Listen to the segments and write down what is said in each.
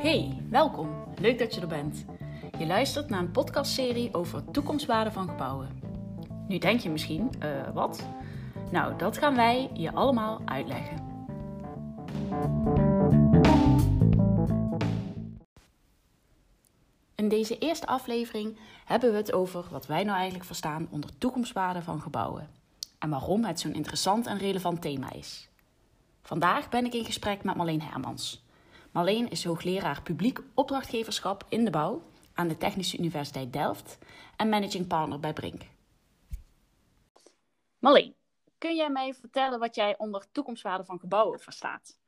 Hey, welkom. Leuk dat je er bent. Je luistert naar een podcastserie over toekomstwaarde van gebouwen. Nu denk je misschien, uh, wat? Nou, dat gaan wij je allemaal uitleggen. In deze eerste aflevering hebben we het over wat wij nou eigenlijk verstaan onder toekomstwaarde van gebouwen en waarom het zo'n interessant en relevant thema is. Vandaag ben ik in gesprek met Marleen Hermans. Marleen is hoogleraar publiek opdrachtgeverschap in de bouw aan de Technische Universiteit Delft en managing partner bij Brink. Marleen, kun jij mij vertellen wat jij onder toekomstwaarde van gebouwen verstaat?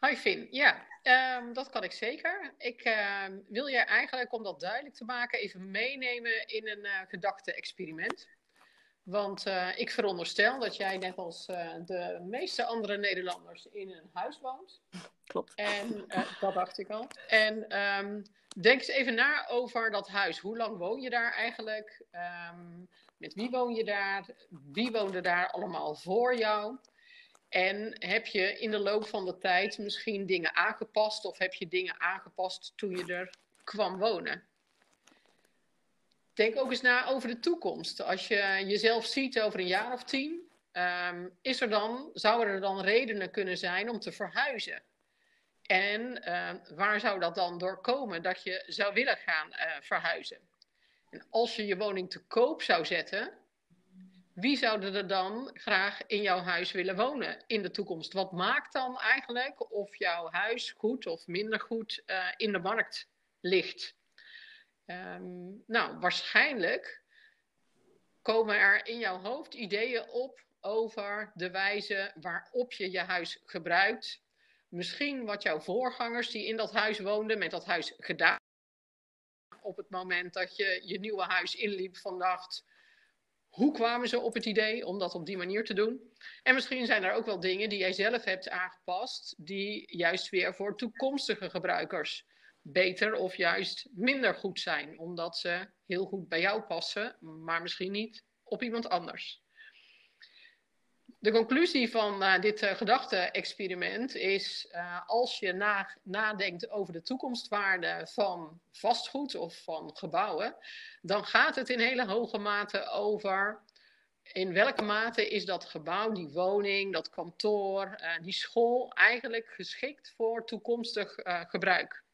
Hi Finn, ja, ehm, dat kan ik zeker. Ik ehm, wil je eigenlijk, om dat duidelijk te maken, even meenemen in een uh, gedachte-experiment. Want uh, ik veronderstel dat jij net als uh, de meeste andere Nederlanders in een huis woont. Klopt. En dat dacht ik al. En um, denk eens even na over dat huis. Hoe lang woon je daar eigenlijk? met wie woon je daar? Wie woonde daar allemaal voor jou? En heb je in de loop van de tijd misschien dingen aangepast of heb je dingen aangepast toen je er kwam wonen? Denk ook eens na over de toekomst. Als je jezelf ziet over een jaar of tien, um, is er dan, zouden er dan redenen kunnen zijn om te verhuizen? En uh, waar zou dat dan door komen dat je zou willen gaan uh, verhuizen? En als je je woning te koop zou zetten, wie zouden er dan graag in jouw huis willen wonen in de toekomst? Wat maakt dan eigenlijk of jouw huis goed of minder goed uh, in de markt ligt? Um, nou, waarschijnlijk komen er in jouw hoofd ideeën op over de wijze waarop je je huis gebruikt. Misschien wat jouw voorgangers die in dat huis woonden met dat huis gedaan. Op het moment dat je je nieuwe huis inliep van dacht, hoe kwamen ze op het idee om dat op die manier te doen? En misschien zijn er ook wel dingen die jij zelf hebt aangepast, die juist weer voor toekomstige gebruikers beter of juist minder goed zijn, omdat ze heel goed bij jou passen, maar misschien niet op iemand anders. De conclusie van uh, dit uh, gedachte-experiment is: uh, als je na, nadenkt over de toekomstwaarde van vastgoed of van gebouwen, dan gaat het in hele hoge mate over in welke mate is dat gebouw, die woning, dat kantoor, die school eigenlijk geschikt voor toekomstig gebruik.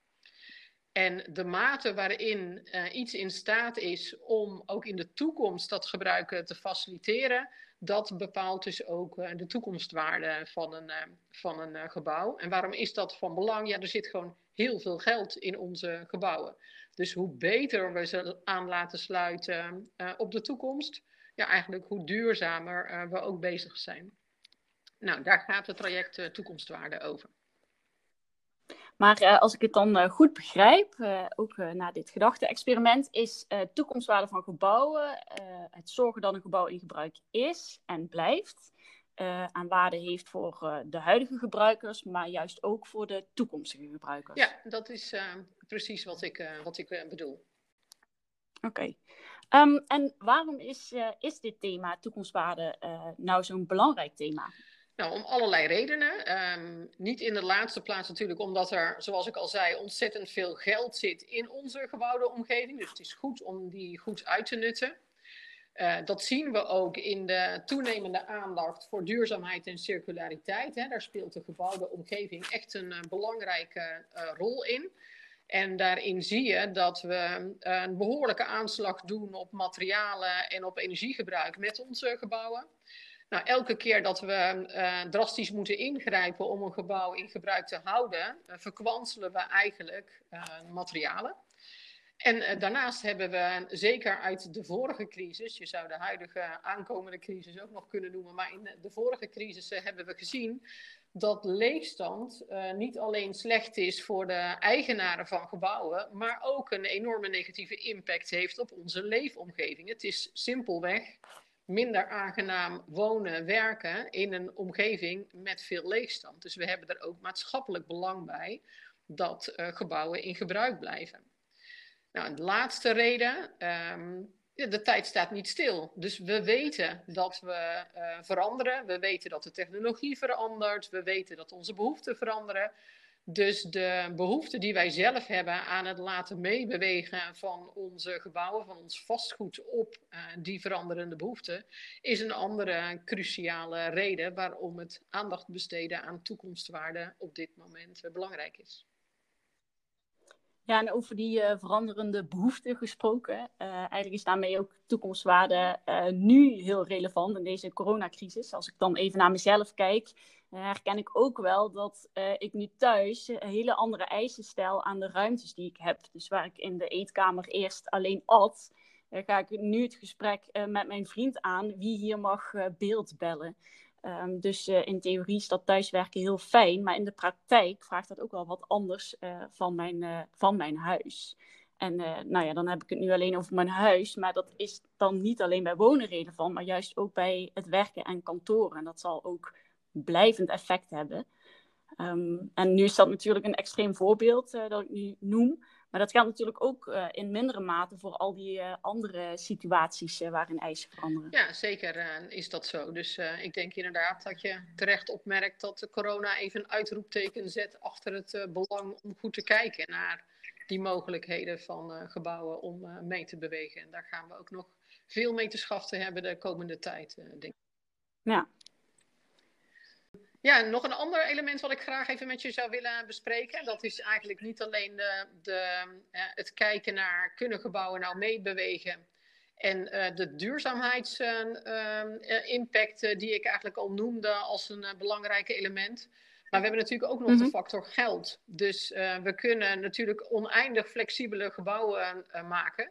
En de mate waarin uh, iets in staat is om ook in de toekomst dat gebruiken te faciliteren, dat bepaalt dus ook uh, de toekomstwaarde van een, uh, van een gebouw. En waarom is dat van belang? Ja, er zit gewoon heel veel geld in onze gebouwen. Dus hoe beter we ze aan laten sluiten op de toekomst, ja, eigenlijk hoe duurzamer we ook bezig zijn. Nou, daar gaat het traject toekomstwaarde over. Maar uh, als ik het dan uh, goed begrijp, uh, ook na dit gedachte-experiment, is toekomstwaarde van gebouwen het zorgen dat een gebouw in gebruik is en blijft. aan waarde heeft voor de huidige gebruikers, maar juist ook voor de toekomstige gebruikers. Ja, dat is precies wat ik, wat ik bedoel. Oké. Okay. Um, en waarom is, is dit thema toekomstwaarde nou zo'n belangrijk thema? Nou, om allerlei redenen. Um, niet in de laatste plaats natuurlijk omdat er, zoals ik al zei, ontzettend veel geld zit in onze gebouwde omgeving. Dus het is goed om die goed uit te nutten. Uh, dat zien we ook in de toenemende aandacht voor duurzaamheid en circulariteit. Hè. Daar speelt de gebouwde omgeving echt een uh, belangrijke uh, rol in. En daarin zie je dat we een behoorlijke aanslag doen op materialen en op energiegebruik met onze gebouwen. Nou, elke keer dat we uh, drastisch moeten ingrijpen om een gebouw in gebruik te houden, uh, verkwanselen we eigenlijk uh, materialen. En daarnaast hebben we, zeker uit de vorige crisis, je zou de huidige aankomende crisis ook nog kunnen noemen, maar in de vorige crisis hebben we gezien dat leegstand niet alleen slecht is voor de eigenaren van gebouwen, maar ook een enorme negatieve impact heeft op onze leefomgeving. Het is simpelweg minder aangenaam wonen, werken in een omgeving met veel leegstand. Dus we hebben er ook maatschappelijk belang bij dat uh, gebouwen in gebruik blijven. Nou, de laatste reden, um, de tijd staat niet stil. Dus we weten dat we uh, veranderen, we weten dat de technologie verandert, we weten dat onze behoeften veranderen. Dus de behoefte die wij zelf hebben aan het laten meebewegen van onze gebouwen, van ons vastgoed op uh, die veranderende behoeften, is een andere cruciale reden waarom het aandacht besteden aan toekomstwaarde op dit moment uh, belangrijk is. Ja, en over die uh, veranderende behoeften gesproken. eigenlijk is daarmee ook toekomstwaarde nu heel relevant in deze coronacrisis. Als ik dan even naar mezelf kijk, herken ik ook wel dat uh, ik nu thuis hele andere eisen stel aan de ruimtes die ik heb. Dus waar ik in de eetkamer eerst alleen at, uh, ga ik nu het gesprek uh, met mijn vriend aan wie hier mag beeld bellen. Um, dus in theorie is dat thuiswerken heel fijn, maar in de praktijk vraagt dat ook wel wat anders van, mijn, van mijn huis. En nou ja, dan heb ik het nu alleen over mijn huis, maar dat is dan niet alleen bij wonen relevant, maar juist ook bij het werken en kantoren. En dat zal ook blijvend effect hebben. Ehm, en nu is dat natuurlijk een extreem voorbeeld uh, dat ik nu noem. Maar dat geldt natuurlijk ook uh, in mindere mate voor al die uh, andere situaties waarin eisen veranderen. Ja, zeker is dat zo. Dus ik denk inderdaad dat je terecht opmerkt dat de corona even een uitroepteken zet achter het belang om goed te kijken naar die mogelijkheden van gebouwen om mee te bewegen. En daar gaan we ook nog veel mee te schaften hebben de komende tijd, denk ik. Ja, ja, nog een ander element wat ik graag even met je zou willen bespreken. Dat is eigenlijk niet alleen de, de, het kijken naar kunnen gebouwen nou meebewegen. En uh, de duurzaamheidsimpact uh, uh, die ik eigenlijk al noemde als een belangrijke element. Maar we hebben natuurlijk ook nog mm -hmm. de factor geld. Dus we kunnen natuurlijk oneindig flexibele gebouwen maken.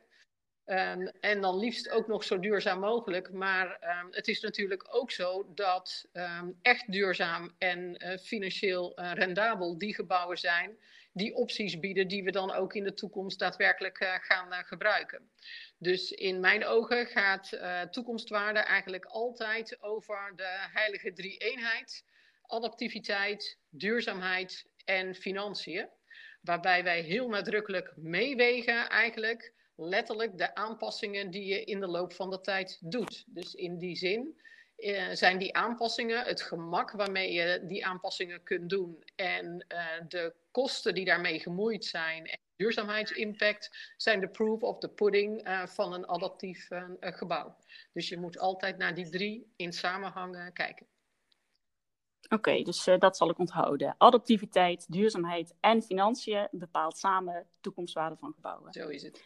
Um, en dan liefst ook nog zo duurzaam mogelijk. Maar um, het is natuurlijk ook zo dat um, echt duurzaam en uh, financieel uh, rendabel die gebouwen zijn, die opties bieden die we dan ook in de toekomst daadwerkelijk uh, gaan gebruiken. Dus in mijn ogen gaat toekomstwaarde eigenlijk altijd over de heilige drie-eenheid: adaptiviteit, duurzaamheid en financiën. Waarbij wij heel nadrukkelijk meewegen eigenlijk letterlijk de aanpassingen die je in de loop van de tijd doet. Dus in die zin uh, zijn die aanpassingen het gemak waarmee je die aanpassingen kunt doen en uh, de kosten die daarmee gemoeid zijn en duurzaamheidsimpact zijn de proof of the pudding uh, van een adaptief gebouw. Dus je moet altijd naar die drie in samenhang kijken. Oké, okay, dus dat zal ik onthouden. Adaptiviteit, duurzaamheid en financiën bepaalt samen toekomstwaarde van gebouwen. Zo is het.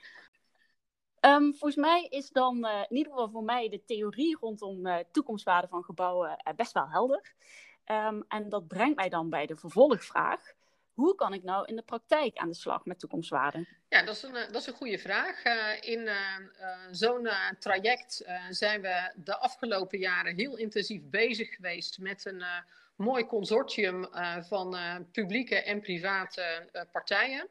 Um, volgens mij is dan uh, in ieder geval voor mij de theorie rondom uh, toekomstwaarde van gebouwen uh, best wel helder. Um, en dat brengt mij dan bij de vervolgvraag. Hoe kan ik nou in de praktijk aan de slag met toekomstwaarde? Ja, dat is een, dat is een goede vraag. in zo'n traject zijn we de afgelopen jaren heel intensief bezig geweest met een mooi consortium van publieke en private partijen.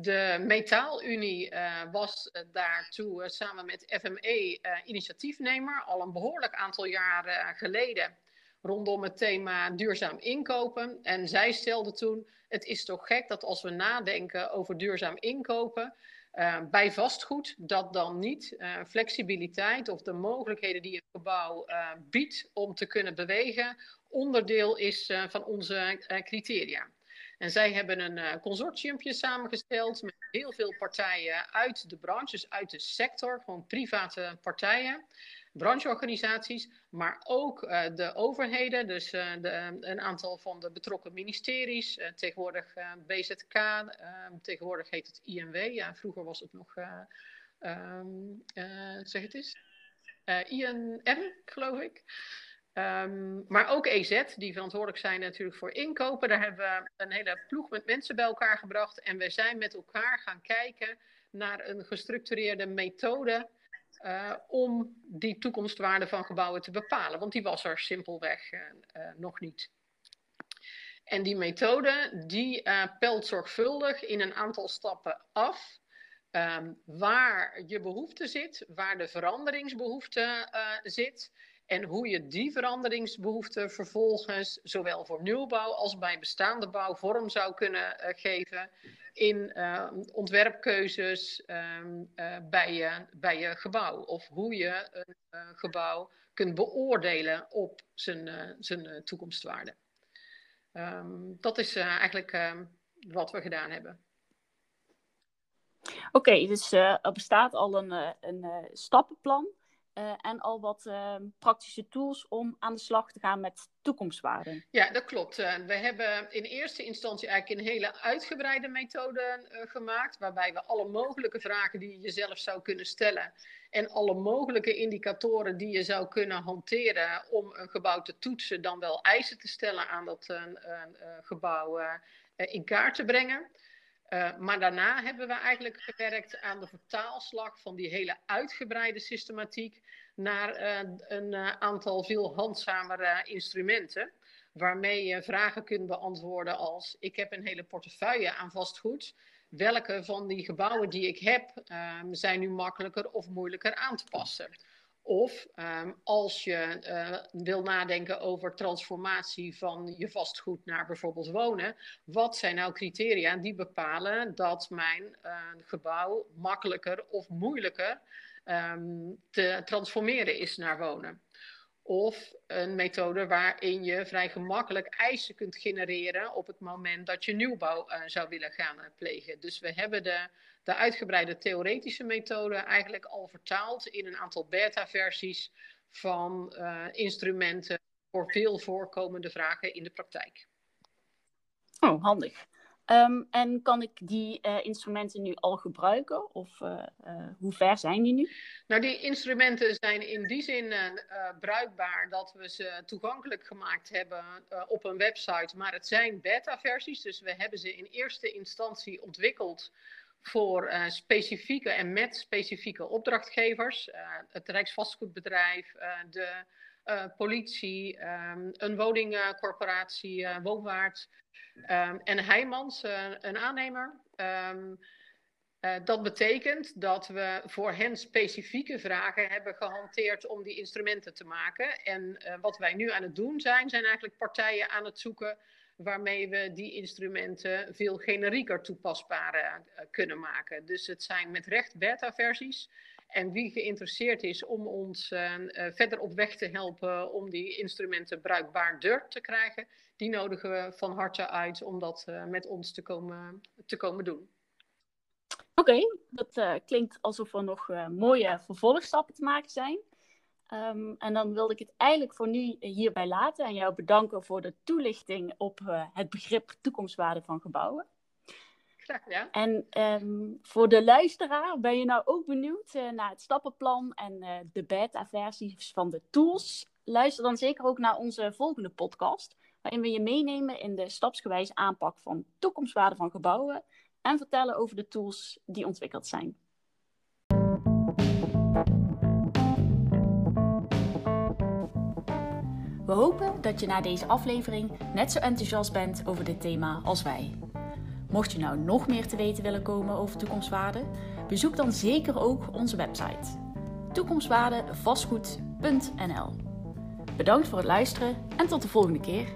De Metaalunie uh, was uh, daartoe uh, samen met FME initiatiefnemer al een behoorlijk aantal jaren geleden rondom het thema duurzaam inkopen. En zij stelde toen: het is toch gek dat als we nadenken over duurzaam inkopen. bij vastgoed, dat dan niet flexibiliteit of de mogelijkheden die het gebouw biedt om te kunnen bewegen, onderdeel is van onze criteria. En zij hebben een uh, consortiumpje samengesteld met heel veel partijen uit de branche, dus uit de sector, gewoon private partijen, brancheorganisaties, maar ook uh, de overheden, dus uh, de, een aantal van de betrokken ministeries, tegenwoordig BZK, ehm, tegenwoordig heet het INW, ja, vroeger was het nog, um, zeg het eens, INM, geloof ik. Um, maar ook EZ, die verantwoordelijk zijn natuurlijk voor inkopen. Daar hebben we een hele ploeg met mensen bij elkaar gebracht. En we zijn met elkaar gaan kijken naar een gestructureerde methode uh, om die toekomstwaarde van gebouwen te bepalen. Want die was er simpelweg uh, uh, nog niet. En die methode die pelt zorgvuldig in een aantal stappen af. Um, waar je behoefte zit, waar de veranderingsbehoefte zit en hoe je die veranderingsbehoeften vervolgens zowel voor nieuwbouw als bij bestaande bouw vorm zou kunnen uh, geven in uh, ontwerpkeuzes um, uh, bij, je, bij je gebouw. Of hoe je een gebouw kunt beoordelen op zijn, zijn toekomstwaarde. Um, dat is eigenlijk ehm, wat we gedaan hebben. Oké, dus er bestaat al een, een stappenplan en al wat praktische tools om aan de slag te gaan met toekomstwaarden. Ja, dat klopt. we hebben in eerste instantie eigenlijk een hele uitgebreide methode gemaakt, waarbij we alle mogelijke vragen die je jezelf zou kunnen stellen en alle mogelijke indicatoren die je zou kunnen hanteren om een gebouw te toetsen, dan wel eisen te stellen aan dat gebouw in kaart te brengen. Uh, maar daarna hebben we eigenlijk gewerkt aan de vertaalslag van die hele uitgebreide systematiek naar uh, een uh, aantal veel handzamere instrumenten. Waarmee je vragen kunt beantwoorden als: Ik heb een hele portefeuille aan vastgoed. Welke van die gebouwen die ik heb zijn nu makkelijker of moeilijker aan te passen? Of um, als je uh, wil nadenken over transformatie van je vastgoed naar bijvoorbeeld wonen, wat zijn nou criteria die bepalen dat mijn uh, gebouw makkelijker of moeilijker um, te transformeren is naar wonen? Of een methode waarin je vrij gemakkelijk eisen kunt genereren op het moment dat je nieuwbouw uh, zou willen gaan plegen. Dus we hebben de de uitgebreide theoretische methode eigenlijk al vertaald in een aantal beta-versies van uh, instrumenten voor veel voorkomende vragen in de praktijk. Oh, handig. Um, en kan ik die uh, instrumenten nu al gebruiken? Of uh, hoe ver zijn die nu? Nou, die instrumenten zijn in die zin bruikbaar dat we ze toegankelijk gemaakt hebben op een website. Maar het zijn beta-versies, dus we hebben ze in eerste instantie ontwikkeld voor uh, specifieke en met specifieke opdrachtgevers. Uh, het Rijksvastgoedbedrijf, uh, de politie, um, een woningcorporatie, Woonwaard um, en Heijmans, een aannemer. Um, dat betekent dat we voor hen specifieke vragen hebben gehanteerd om die instrumenten te maken. En wat wij nu aan het doen zijn, zijn eigenlijk partijen aan het zoeken waarmee we die instrumenten veel generieker toepasbaar uh, kunnen maken. Dus het zijn met recht beta-versies. En wie geïnteresseerd is om ons uh, verder op weg te helpen om die instrumenten bruikbaarder te krijgen, die nodigen we van harte uit om dat met ons te komen, te komen doen. Oké, dat klinkt alsof er nog mooie vervolgstappen te maken zijn. Um, en dan wilde ik het eigenlijk voor nu hierbij laten en jou bedanken voor de toelichting op uh, het begrip toekomstwaarde van gebouwen. Graag ja. En um, voor de luisteraar, ben je nou ook benieuwd uh, naar het stappenplan en uh, de beta-versies van de tools? Luister dan zeker ook naar onze volgende podcast, waarin we je meenemen in de stapsgewijze aanpak van toekomstwaarde van gebouwen en vertellen over de tools die ontwikkeld zijn. We hopen dat je na deze aflevering net zo enthousiast bent over dit thema als wij. Mocht je nou nog meer te weten willen komen over toekomstwaarde, bezoek dan zeker ook onze website toekomstwaardevastgoed.nl. Bedankt voor het luisteren en tot de volgende keer.